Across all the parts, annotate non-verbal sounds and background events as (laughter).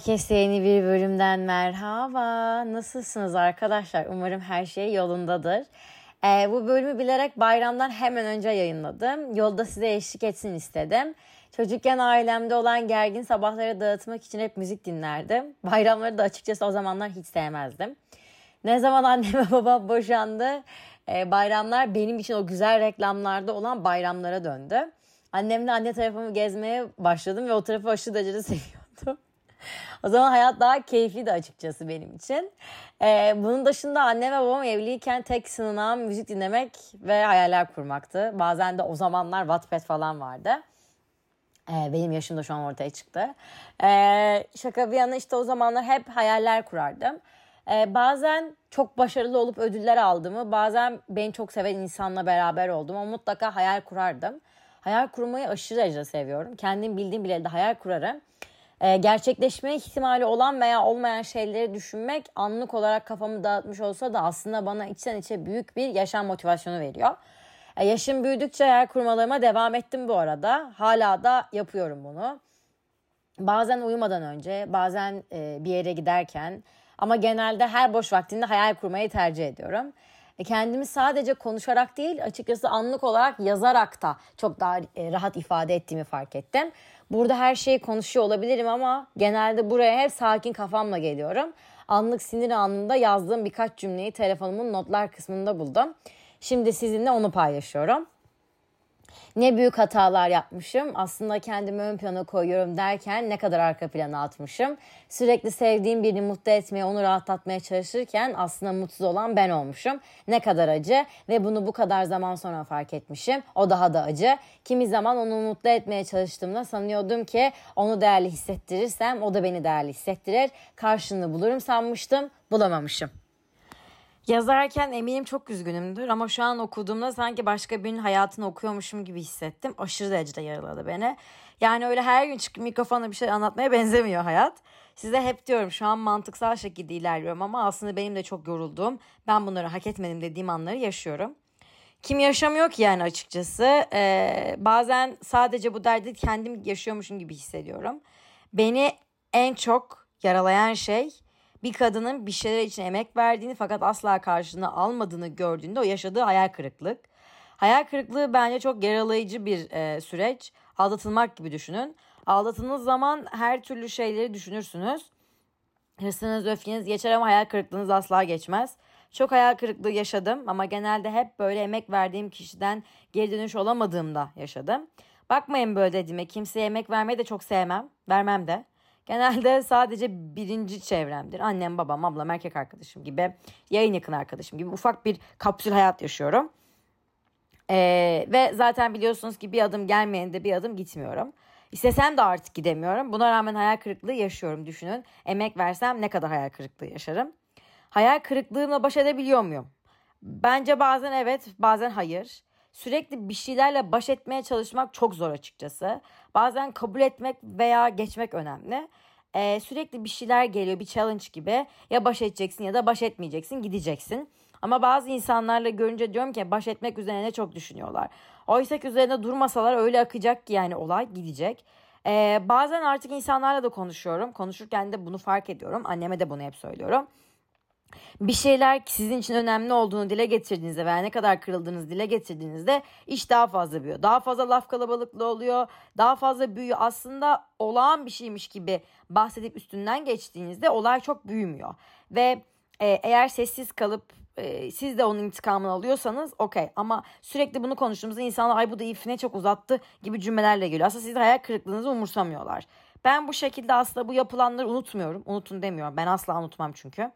Herkese yeni bir bölümden merhaba. Nasılsınız arkadaşlar? Umarım her şey yolundadır. Ee, bu bölümü bilerek bayramdan hemen önce yayınladım. Yolda size eşlik etsin istedim. Çocukken ailemde olan gergin sabahları dağıtmak için hep müzik dinlerdim. Bayramları da açıkçası o zamanlar hiç sevmezdim. Ne zaman annem ve babam boşandı, e, bayramlar benim için o güzel reklamlarda olan bayramlara döndü. Annemle anne tarafımı gezmeye başladım ve o tarafı aşırı derecede (laughs) seviyordum. O zaman hayat daha keyifliydi açıkçası benim için. Ee, bunun dışında annem ve babam evliyken tek sınavım müzik dinlemek ve hayaller kurmaktı. Bazen de o zamanlar Wattpad falan vardı. Ee, benim yaşım da şu an ortaya çıktı. Ee, şaka bir yana işte o zamanlar hep hayaller kurardım. Ee, bazen çok başarılı olup ödüller aldığımı, bazen beni çok seven insanla beraber oldum ama mutlaka hayal kurardım. Hayal kurmayı aşırı derecede seviyorum. Kendim bildiğim bile de hayal kurarım. Ee, gerçekleşme ihtimali olan veya olmayan şeyleri düşünmek anlık olarak kafamı dağıtmış olsa da aslında bana içten içe büyük bir yaşam motivasyonu veriyor. Ee, yaşım büyüdükçe hayal kurmalarıma devam ettim bu arada. Hala da yapıyorum bunu. Bazen uyumadan önce, bazen e, bir yere giderken ama genelde her boş vaktinde hayal kurmayı tercih ediyorum. E, kendimi sadece konuşarak değil açıkçası anlık olarak yazarak da çok daha e, rahat ifade ettiğimi fark ettim. Burada her şeyi konuşuyor olabilirim ama genelde buraya hep sakin kafamla geliyorum. Anlık sinir anında yazdığım birkaç cümleyi telefonumun notlar kısmında buldum. Şimdi sizinle onu paylaşıyorum. Ne büyük hatalar yapmışım. Aslında kendimi ön plana koyuyorum derken ne kadar arka plana atmışım. Sürekli sevdiğim birini mutlu etmeye, onu rahatlatmaya çalışırken aslında mutsuz olan ben olmuşum. Ne kadar acı ve bunu bu kadar zaman sonra fark etmişim. O daha da acı. Kimi zaman onu mutlu etmeye çalıştığımda sanıyordum ki onu değerli hissettirirsem o da beni değerli hissettirir. Karşılığını bulurum sanmıştım. Bulamamışım. Yazarken eminim çok üzgünümdür ama şu an okuduğumda sanki başka birinin hayatını okuyormuşum gibi hissettim. Aşırı derecede yaraladı beni. Yani öyle her gün çıkıp mikrofona bir şey anlatmaya benzemiyor hayat. Size hep diyorum şu an mantıksal şekilde ilerliyorum ama aslında benim de çok yorulduğum, ben bunları hak etmedim dediğim anları yaşıyorum. Kim yaşamıyor ki yani açıkçası. Ee, bazen sadece bu derdi kendim yaşıyormuşum gibi hissediyorum. Beni en çok yaralayan şey bir kadının bir şeyler için emek verdiğini fakat asla karşılığını almadığını gördüğünde o yaşadığı hayal kırıklık. Hayal kırıklığı bence çok yaralayıcı bir e, süreç. Aldatılmak gibi düşünün. Aldatıldığınız zaman her türlü şeyleri düşünürsünüz. Hırsınız, öfkeniz geçer ama hayal kırıklığınız asla geçmez. Çok hayal kırıklığı yaşadım ama genelde hep böyle emek verdiğim kişiden geri dönüş olamadığımda yaşadım. Bakmayın böyle dediğime kimseye emek vermeyi de çok sevmem. Vermem de. Genelde sadece birinci çevremdir. Annem, babam, ablam, erkek arkadaşım gibi, yayın yakın arkadaşım gibi ufak bir kapsül hayat yaşıyorum. Ee, ve zaten biliyorsunuz ki bir adım gelmeyende bir adım gitmiyorum. İstesem de artık gidemiyorum. Buna rağmen hayal kırıklığı yaşıyorum düşünün. Emek versem ne kadar hayal kırıklığı yaşarım. Hayal kırıklığımla baş edebiliyor muyum? Bence bazen evet, bazen hayır. Sürekli bir şeylerle baş etmeye çalışmak çok zor açıkçası. Bazen kabul etmek veya geçmek önemli. Ee, sürekli bir şeyler geliyor bir challenge gibi. Ya baş edeceksin ya da baş etmeyeceksin gideceksin. Ama bazı insanlarla görünce diyorum ki baş etmek üzerine çok düşünüyorlar. Oysa ki üzerine durmasalar öyle akacak ki yani olay gidecek. Ee, bazen artık insanlarla da konuşuyorum. Konuşurken de bunu fark ediyorum. Anneme de bunu hep söylüyorum bir şeyler sizin için önemli olduğunu dile getirdiğinizde veya ne kadar kırıldığınızı dile getirdiğinizde iş daha fazla büyüyor. Daha fazla laf kalabalıklı oluyor. Daha fazla büyüyor. Aslında olağan bir şeymiş gibi bahsedip üstünden geçtiğinizde olay çok büyümüyor. Ve e, eğer sessiz kalıp e, siz de onun intikamını alıyorsanız okey. Ama sürekli bunu konuştuğumuzda insanlar ay bu da ifine çok uzattı gibi cümlelerle geliyor. Aslında siz hayal kırıklığınızı umursamıyorlar. Ben bu şekilde aslında bu yapılanları unutmuyorum. Unutun demiyorum. Ben asla unutmam çünkü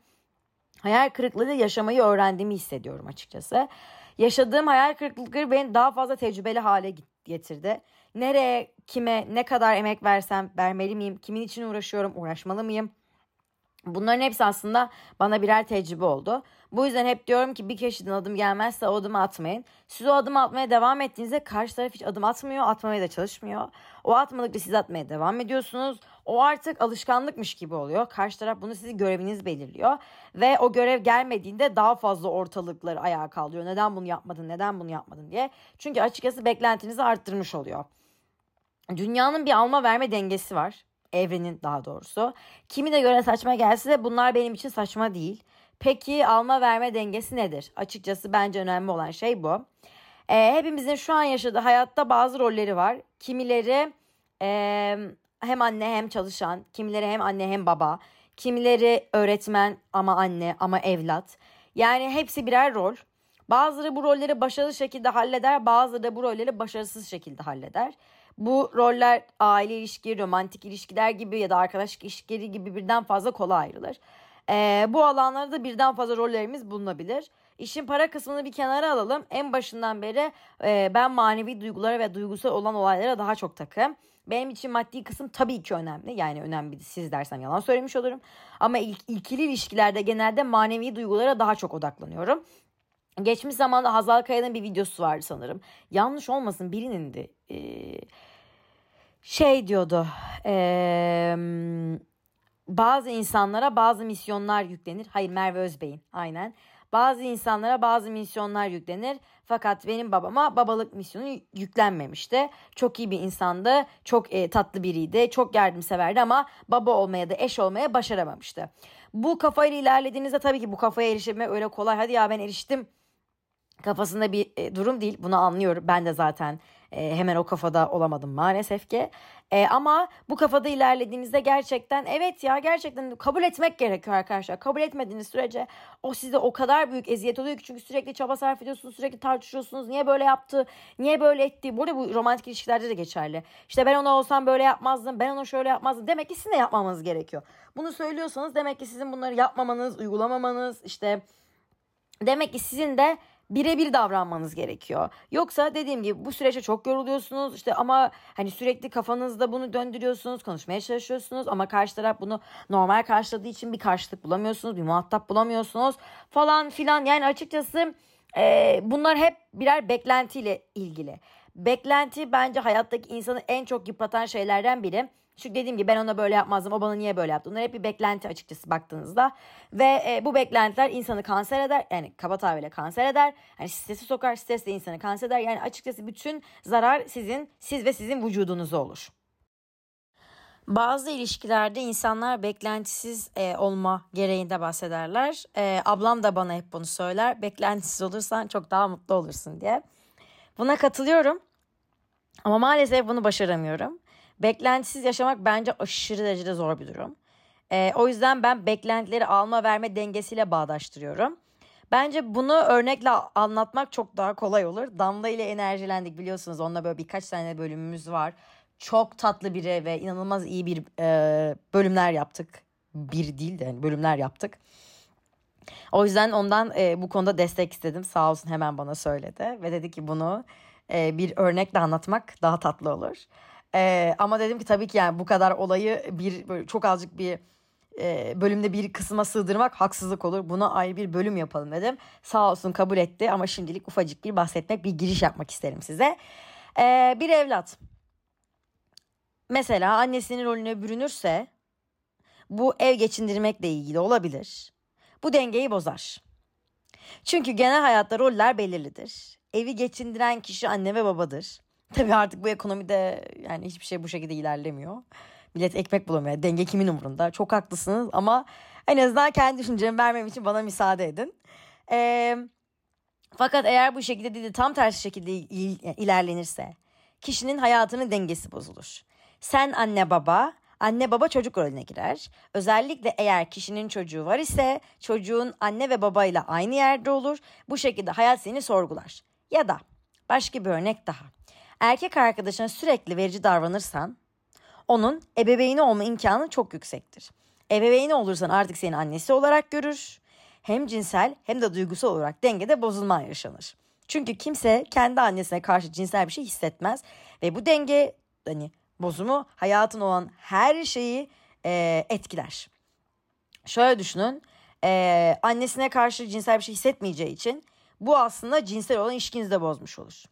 hayal kırıklığı yaşamayı öğrendiğimi hissediyorum açıkçası. Yaşadığım hayal kırıklıkları beni daha fazla tecrübeli hale getirdi. Nereye, kime, ne kadar emek versem vermeli miyim? Kimin için uğraşıyorum, uğraşmalı mıyım? Bunların hepsi aslında bana birer tecrübe oldu. Bu yüzden hep diyorum ki bir kişiden adım gelmezse o adımı atmayın. Siz o adımı atmaya devam ettiğinizde karşı taraf hiç adım atmıyor, atmamaya da çalışmıyor. O atmadıkça siz atmaya devam ediyorsunuz. O artık alışkanlıkmış gibi oluyor. Karşı taraf bunu sizi göreviniz belirliyor. Ve o görev gelmediğinde daha fazla ortalıkları ayağa kaldırıyor. Neden bunu yapmadın, neden bunu yapmadın diye. Çünkü açıkçası beklentinizi arttırmış oluyor. Dünyanın bir alma verme dengesi var evrenin daha doğrusu. Kimi de göre saçma gelse de bunlar benim için saçma değil. Peki alma verme dengesi nedir? Açıkçası bence önemli olan şey bu. E, hepimizin şu an yaşadığı hayatta bazı rolleri var. Kimileri e, hem anne hem çalışan, kimileri hem anne hem baba, kimileri öğretmen ama anne ama evlat. Yani hepsi birer rol. Bazıları bu rolleri başarılı şekilde halleder, bazıları da bu rolleri başarısız şekilde halleder. Bu roller aile ilişki, romantik ilişkiler gibi ya da arkadaşlık ilişkileri gibi birden fazla kola ayrılır. Ee, bu alanlarda birden fazla rollerimiz bulunabilir. İşin para kısmını bir kenara alalım. En başından beri e, ben manevi duygulara ve duygusal olan olaylara daha çok takım. Benim için maddi kısım tabii ki önemli. Yani önemli siz dersem yalan söylemiş olurum. Ama ilk, ilkili ilişkilerde genelde manevi duygulara daha çok odaklanıyorum. Geçmiş zamanda Hazal Kaya'nın bir videosu vardı sanırım. Yanlış olmasın birinin de e, şey diyordu. E, bazı insanlara bazı misyonlar yüklenir. Hayır Merve Özbey'in aynen. Bazı insanlara bazı misyonlar yüklenir. Fakat benim babama babalık misyonu yüklenmemişti. Çok iyi bir insandı. Çok e, tatlı biriydi. Çok yardımseverdi ama baba olmaya da eş olmaya başaramamıştı. Bu kafayla ilerlediğinizde tabii ki bu kafaya erişmek öyle kolay. Hadi ya ben eriştim kafasında bir e, durum değil. Bunu anlıyorum. Ben de zaten e, hemen o kafada olamadım maalesef ki. E, ama bu kafada ilerlediğinizde gerçekten evet ya gerçekten kabul etmek gerekiyor arkadaşlar. Kabul etmediğiniz sürece o size o kadar büyük eziyet oluyor ki çünkü sürekli çaba sarf ediyorsunuz, sürekli tartışıyorsunuz. Niye böyle yaptı? Niye böyle etti? Burada bu romantik ilişkilerde de geçerli. İşte ben ona olsam böyle yapmazdım. Ben ona şöyle yapmazdım. Demek ki sizin de yapmamanız gerekiyor. Bunu söylüyorsanız demek ki sizin bunları yapmamanız, uygulamamanız işte demek ki sizin de birebir davranmanız gerekiyor. Yoksa dediğim gibi bu süreçte çok yoruluyorsunuz işte ama hani sürekli kafanızda bunu döndürüyorsunuz, konuşmaya çalışıyorsunuz ama karşı taraf bunu normal karşıladığı için bir karşılık bulamıyorsunuz, bir muhatap bulamıyorsunuz falan filan. Yani açıkçası e, bunlar hep birer beklentiyle ilgili. Beklenti bence hayattaki insanı en çok yıpratan şeylerden biri. Çünkü dediğim gibi ben ona böyle yapmazdım. O bana niye böyle yaptı? Bunlar hep bir beklenti açıkçası baktığınızda. Ve e, bu beklentiler insanı kanser eder. Yani kaba tabirle kanser eder. Yani stresi sokar. Stres de insanı kanser eder. Yani açıkçası bütün zarar sizin, siz ve sizin vücudunuza olur. Bazı ilişkilerde insanlar beklentisiz e, olma gereğinde bahsederler. E, ablam da bana hep bunu söyler. Beklentisiz olursan çok daha mutlu olursun diye. Buna katılıyorum. Ama maalesef bunu başaramıyorum. Beklentisiz yaşamak bence aşırı derecede zor bir durum. E, o yüzden ben beklentileri alma verme dengesiyle bağdaştırıyorum. Bence bunu örnekle anlatmak çok daha kolay olur. Damla ile enerjilendik biliyorsunuz. Onunla böyle birkaç tane bölümümüz var. Çok tatlı biri ve inanılmaz iyi bir e, bölümler yaptık. Bir değil de yani bölümler yaptık. O yüzden ondan e, bu konuda destek istedim. Sağ olsun hemen bana söyledi. Ve dedi ki bunu e, bir örnekle anlatmak daha tatlı olur. Ee, ama dedim ki tabii ki yani bu kadar olayı bir böyle çok azıcık bir e, bölümde bir kısma sığdırmak haksızlık olur. Buna ayrı bir bölüm yapalım dedim. Sağ olsun kabul etti ama şimdilik ufacık bir bahsetmek, bir giriş yapmak isterim size. Ee, bir evlat mesela annesinin rolüne bürünürse bu ev geçindirmekle ilgili olabilir. Bu dengeyi bozar. Çünkü genel hayatta roller belirlidir. Evi geçindiren kişi anne ve babadır. Tabii artık bu ekonomide yani hiçbir şey bu şekilde ilerlemiyor. Millet ekmek bulamıyor. Denge kimin umurunda? Çok haklısınız ama en azından kendi düşüncemi vermem için bana müsaade edin. Ee, fakat eğer bu şekilde değil de tam tersi şekilde ilerlenirse kişinin hayatının dengesi bozulur. Sen anne baba, anne baba çocuk rolüne girer. Özellikle eğer kişinin çocuğu var ise çocuğun anne ve babayla aynı yerde olur. Bu şekilde hayat seni sorgular. Ya da başka bir örnek daha erkek arkadaşına sürekli verici davranırsan onun ebeveyni olma imkanı çok yüksektir. Ebeveyni olursan artık seni annesi olarak görür. Hem cinsel hem de duygusal olarak dengede bozulma yaşanır. Çünkü kimse kendi annesine karşı cinsel bir şey hissetmez ve bu denge hani bozumu hayatın olan her şeyi e, etkiler. Şöyle düşünün e, annesine karşı cinsel bir şey hissetmeyeceği için bu aslında cinsel olan ilişkinizi de bozmuş olur.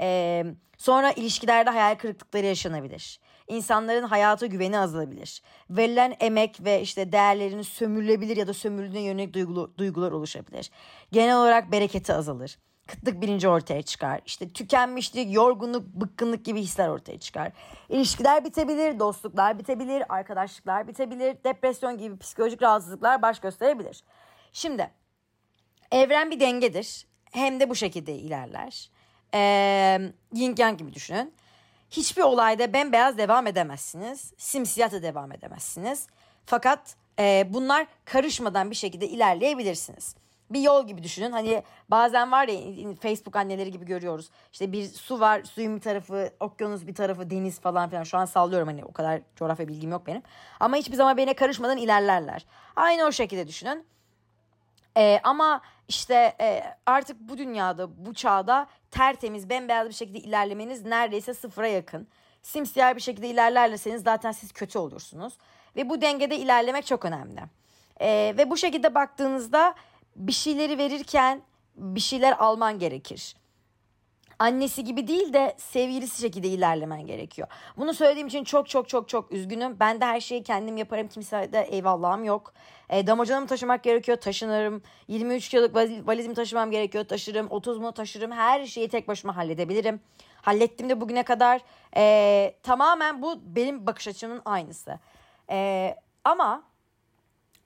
Ee, sonra ilişkilerde hayal kırıklıkları yaşanabilir. İnsanların hayata güveni azalabilir. Verilen emek ve işte değerlerini sömürülebilir ya da sömürüldüğüne yönelik duygulu, duygular oluşabilir. Genel olarak bereketi azalır. kıtlık bilinci ortaya çıkar. İşte tükenmişlik, yorgunluk, bıkkınlık gibi hisler ortaya çıkar. İlişkiler bitebilir, dostluklar bitebilir, arkadaşlıklar bitebilir, depresyon gibi psikolojik rahatsızlıklar baş gösterebilir. Şimdi evren bir dengedir. Hem de bu şekilde ilerler. Ee, yin yang gibi düşünün. Hiçbir olayda bembeyaz devam edemezsiniz. Simsiyah da devam edemezsiniz. Fakat e, bunlar karışmadan bir şekilde ilerleyebilirsiniz bir yol gibi düşünün. Hani bazen var ya Facebook anneleri gibi görüyoruz. İşte bir su var, suyun bir tarafı okyanus bir tarafı deniz falan filan. Şu an sallıyorum hani o kadar coğrafya bilgim yok benim. Ama hiçbir zaman birine karışmadan ilerlerler. Aynı o şekilde düşünün. Ee, ama işte e, artık bu dünyada, bu çağda tertemiz, bembeyaz bir şekilde ilerlemeniz neredeyse sıfıra yakın. Simsiyah bir şekilde ilerlerseniz zaten siz kötü olursunuz. Ve bu dengede ilerlemek çok önemli. Ee, ve bu şekilde baktığınızda bir şeyleri verirken bir şeyler alman gerekir. Annesi gibi değil de sevgilisi şekilde ilerlemen gerekiyor. Bunu söylediğim için çok çok çok çok üzgünüm. Ben de her şeyi kendim yaparım. Kimsede eyvallahım yok. E, damacanamı taşımak gerekiyor. Taşınırım. 23 kiloluk valizimi taşımam gerekiyor. Taşırım. 30 mu taşırım. Her şeyi tek başıma halledebilirim. Hallettim de bugüne kadar. E, tamamen bu benim bakış açımın aynısı. E, ama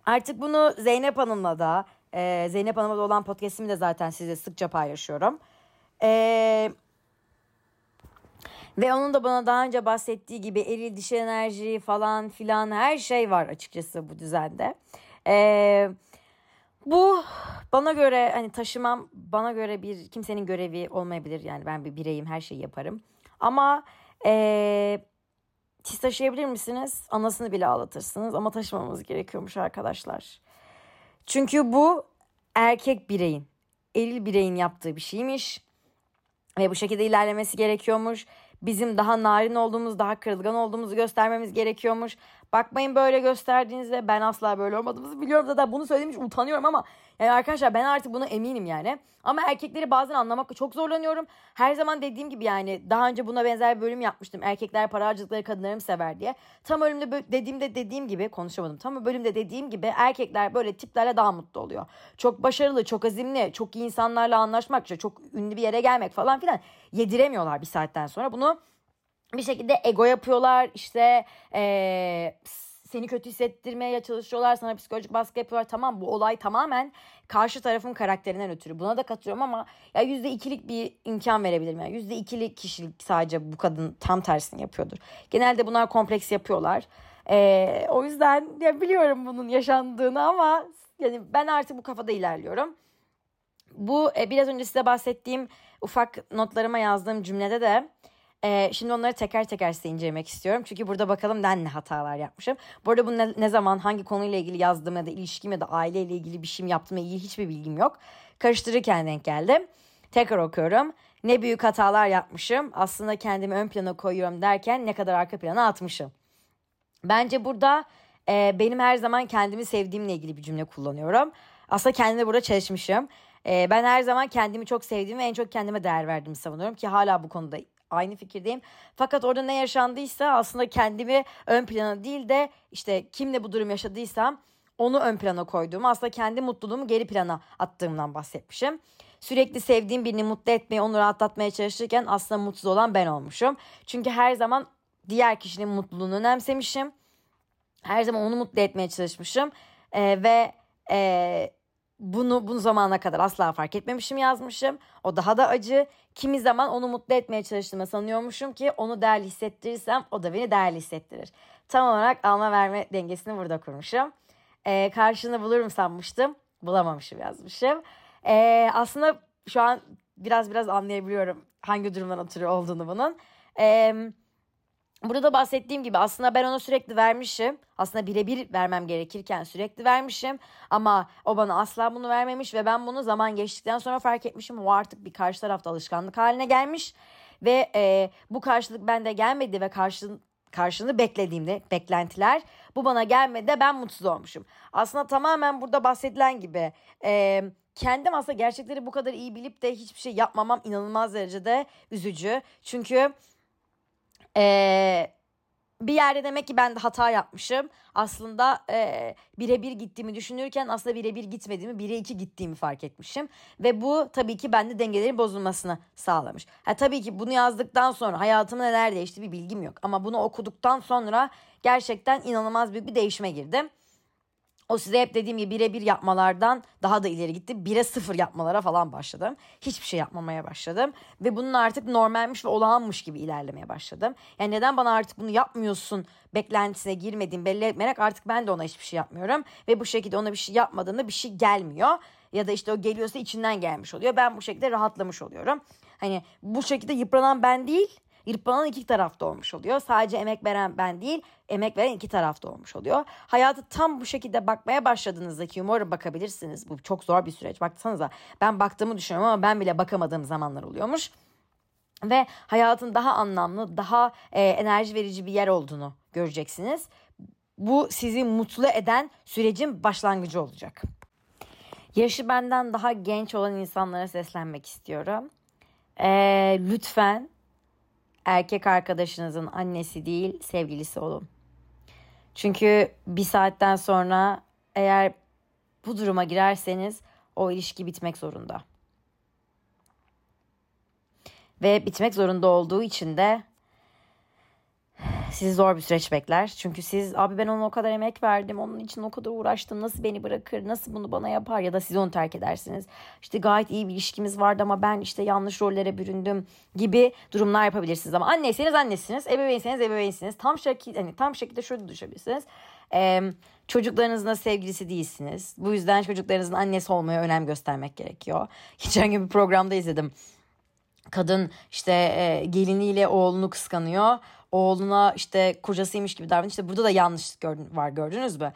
artık bunu Zeynep Hanım'la da ee, Zeynep Hanım'la olan podcast'imi de zaten size sıkça paylaşıyorum. Ee, ve onun da bana daha önce bahsettiği gibi eril dişi enerji falan filan her şey var açıkçası bu düzende. Ee, bu bana göre hani taşımam bana göre bir kimsenin görevi olmayabilir. Yani ben bir bireyim her şeyi yaparım. Ama ee, siz taşıyabilir misiniz? Anasını bile ağlatırsınız ama taşımamız gerekiyormuş arkadaşlar. Çünkü bu erkek bireyin, eril bireyin yaptığı bir şeymiş. Ve bu şekilde ilerlemesi gerekiyormuş. Bizim daha narin olduğumuz, daha kırılgan olduğumuzu göstermemiz gerekiyormuş. Bakmayın böyle gösterdiğinizde ben asla böyle olmadığımızı biliyorum. Zaten bunu söylemiş utanıyorum ama yani arkadaşlar ben artık bunu eminim yani. Ama erkekleri bazen anlamakta çok zorlanıyorum. Her zaman dediğim gibi yani daha önce buna benzer bir bölüm yapmıştım. Erkekler para harcadıkları kadınları mı sever diye. Tam bölümde dediğimde dediğim gibi konuşamadım. Tam bölümde dediğim gibi erkekler böyle tiplerle daha mutlu oluyor. Çok başarılı, çok azimli, çok iyi insanlarla anlaşmak, çok ünlü bir yere gelmek falan filan yediremiyorlar bir saatten sonra. Bunu bir şekilde ego yapıyorlar işte ee, seni kötü hissettirmeye çalışıyorlar sana psikolojik baskı yapıyorlar. Tamam bu olay tamamen karşı tarafın karakterinden ötürü. Buna da katılıyorum ama ya yüzde ikilik bir imkan verebilirim yani yüzde ikilik kişilik sadece bu kadın tam tersini yapıyordur. Genelde bunlar kompleks yapıyorlar. Ee, o yüzden ya biliyorum bunun yaşandığını ama yani ben artık bu kafada ilerliyorum. Bu e, biraz önce size bahsettiğim ufak notlarıma yazdığım cümlede de ee, şimdi onları teker teker size incelemek istiyorum. Çünkü burada bakalım ben ne hatalar yapmışım. Bu arada bu ne, ne zaman hangi konuyla ilgili yazdığım ya da ilişkim ya da aileyle ilgili bir şey yaptığımla ilgili hiçbir bilgim yok. Karıştırırken denk geldim. Tekrar okuyorum. Ne büyük hatalar yapmışım. Aslında kendimi ön plana koyuyorum derken ne kadar arka plana atmışım. Bence burada e, benim her zaman kendimi sevdiğimle ilgili bir cümle kullanıyorum. Aslında kendime burada çalışmışım. E, ben her zaman kendimi çok sevdiğim ve en çok kendime değer verdiğimi savunuyorum ki hala bu konuda aynı fikirdeyim. Fakat orada ne yaşandıysa aslında kendimi ön plana değil de işte kimle bu durum yaşadıysam onu ön plana koyduğumu aslında kendi mutluluğumu geri plana attığımdan bahsetmişim. Sürekli sevdiğim birini mutlu etmeye, onu rahatlatmaya çalışırken aslında mutsuz olan ben olmuşum. Çünkü her zaman diğer kişinin mutluluğunu önemsemişim. Her zaman onu mutlu etmeye çalışmışım. Ee, ve e, bunu bunu zamana kadar asla fark etmemişim yazmışım. O daha da acı. Kimi zaman onu mutlu etmeye çalıştığımı sanıyormuşum ki onu değerli hissettirirsem o da beni değerli hissettirir. Tam olarak alma verme dengesini burada kurmuşum. Ee, karşını bulurum sanmıştım. Bulamamışım yazmışım. Ee, aslında şu an biraz biraz anlayabiliyorum hangi durumdan oturuyor olduğunu bunun. Eee Burada da bahsettiğim gibi aslında ben ona sürekli vermişim. Aslında birebir vermem gerekirken sürekli vermişim. Ama o bana asla bunu vermemiş ve ben bunu zaman geçtikten sonra fark etmişim. O artık bir karşı tarafta alışkanlık haline gelmiş. Ve e, bu karşılık bende gelmedi ve karşı, karşılığını beklediğimde beklentiler bu bana gelmedi de ben mutsuz olmuşum. Aslında tamamen burada bahsedilen gibi e, kendim aslında gerçekleri bu kadar iyi bilip de hiçbir şey yapmamam inanılmaz derecede üzücü. Çünkü ee, bir yerde demek ki ben de hata yapmışım. Aslında e, birebir gittiğimi düşünürken aslında birebir gitmediğimi, bire iki gittiğimi fark etmişim. Ve bu tabii ki bende dengelerin bozulmasını sağlamış. Ha, tabii ki bunu yazdıktan sonra hayatımda neler değişti bir bilgim yok. Ama bunu okuduktan sonra gerçekten inanılmaz büyük bir değişime girdim. O size hep dediğim gibi birebir yapmalardan daha da ileri gitti. Bire sıfır yapmalara falan başladım. Hiçbir şey yapmamaya başladım. Ve bunun artık normalmiş ve olağanmış gibi ilerlemeye başladım. Yani neden bana artık bunu yapmıyorsun beklentisine girmediğim belli etmeyerek artık ben de ona hiçbir şey yapmıyorum. Ve bu şekilde ona bir şey yapmadığında bir şey gelmiyor. Ya da işte o geliyorsa içinden gelmiş oluyor. Ben bu şekilde rahatlamış oluyorum. Hani bu şekilde yıpranan ben değil Yırtmanan iki tarafta olmuş oluyor. Sadece emek veren ben değil, emek veren iki tarafta olmuş oluyor. Hayatı tam bu şekilde bakmaya başladığınızda ki umarım bakabilirsiniz. Bu çok zor bir süreç. Baksanıza ben baktığımı düşünüyorum ama ben bile bakamadığım zamanlar oluyormuş. Ve hayatın daha anlamlı, daha e, enerji verici bir yer olduğunu göreceksiniz. Bu sizi mutlu eden sürecin başlangıcı olacak. Yaşı benden daha genç olan insanlara seslenmek istiyorum. E, lütfen erkek arkadaşınızın annesi değil sevgilisi olun. Çünkü bir saatten sonra eğer bu duruma girerseniz o ilişki bitmek zorunda. Ve bitmek zorunda olduğu için de sizi zor bir süreç bekler. Çünkü siz abi ben ona o kadar emek verdim. Onun için o kadar uğraştım. Nasıl beni bırakır? Nasıl bunu bana yapar? Ya da siz onu terk edersiniz. İşte gayet iyi bir ilişkimiz vardı ama ben işte yanlış rollere büründüm gibi durumlar yapabilirsiniz. Ama anneyseniz annesiniz. Ebeveynseniz ebeveynsiniz. Tam şekilde, hani tam şekilde şöyle düşebilirsiniz. Ee, çocuklarınızın da sevgilisi değilsiniz. Bu yüzden çocuklarınızın annesi olmaya önem göstermek gerekiyor. Geçen gün bir programda izledim. Kadın işte e, geliniyle oğlunu kıskanıyor oğluna işte kocasıymış gibi davranıyor. İşte burada da yanlış gördün, var gördünüz mü?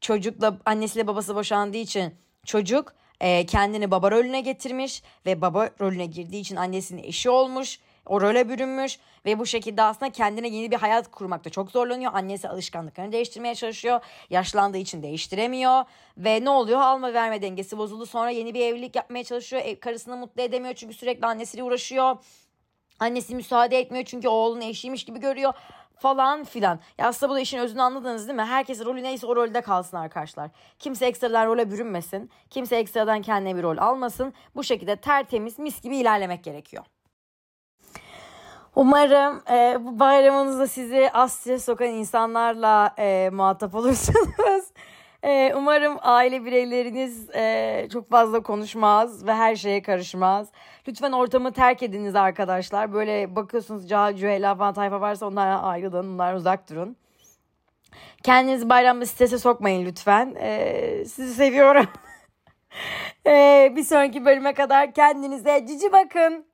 Çocukla annesiyle babası boşandığı için çocuk e, kendini baba rolüne getirmiş ve baba rolüne girdiği için annesinin eşi olmuş. O role bürünmüş ve bu şekilde aslında kendine yeni bir hayat kurmakta çok zorlanıyor. Annesi alışkanlıklarını değiştirmeye çalışıyor. Yaşlandığı için değiştiremiyor. Ve ne oluyor? Alma verme dengesi bozuldu. Sonra yeni bir evlilik yapmaya çalışıyor. Ev, karısını mutlu edemiyor çünkü sürekli annesiyle uğraşıyor. Annesi müsaade etmiyor çünkü oğlunu eşiymiş gibi görüyor falan filan. Ya aslında bu da işin özünü anladınız değil mi? Herkes rolü neyse o rolde kalsın arkadaşlar. Kimse ekstradan role bürünmesin. Kimse ekstradan kendine bir rol almasın. Bu şekilde tertemiz mis gibi ilerlemek gerekiyor. Umarım e, bu bayramınızda sizi Asya sokan insanlarla e, muhatap olursunuz. Ee, (laughs) umarım aile bireyleriniz e, çok fazla konuşmaz ve her şeye karışmaz. Lütfen ortamı terk ediniz arkadaşlar. Böyle bakıyorsunuz Cahil Cüheyla falan tayfa varsa onlardan ayrılın. Onlardan uzak durun. Kendinizi bayramda strese sokmayın lütfen. Ee, sizi seviyorum. ee, (laughs) bir sonraki bölüme kadar kendinize cici bakın.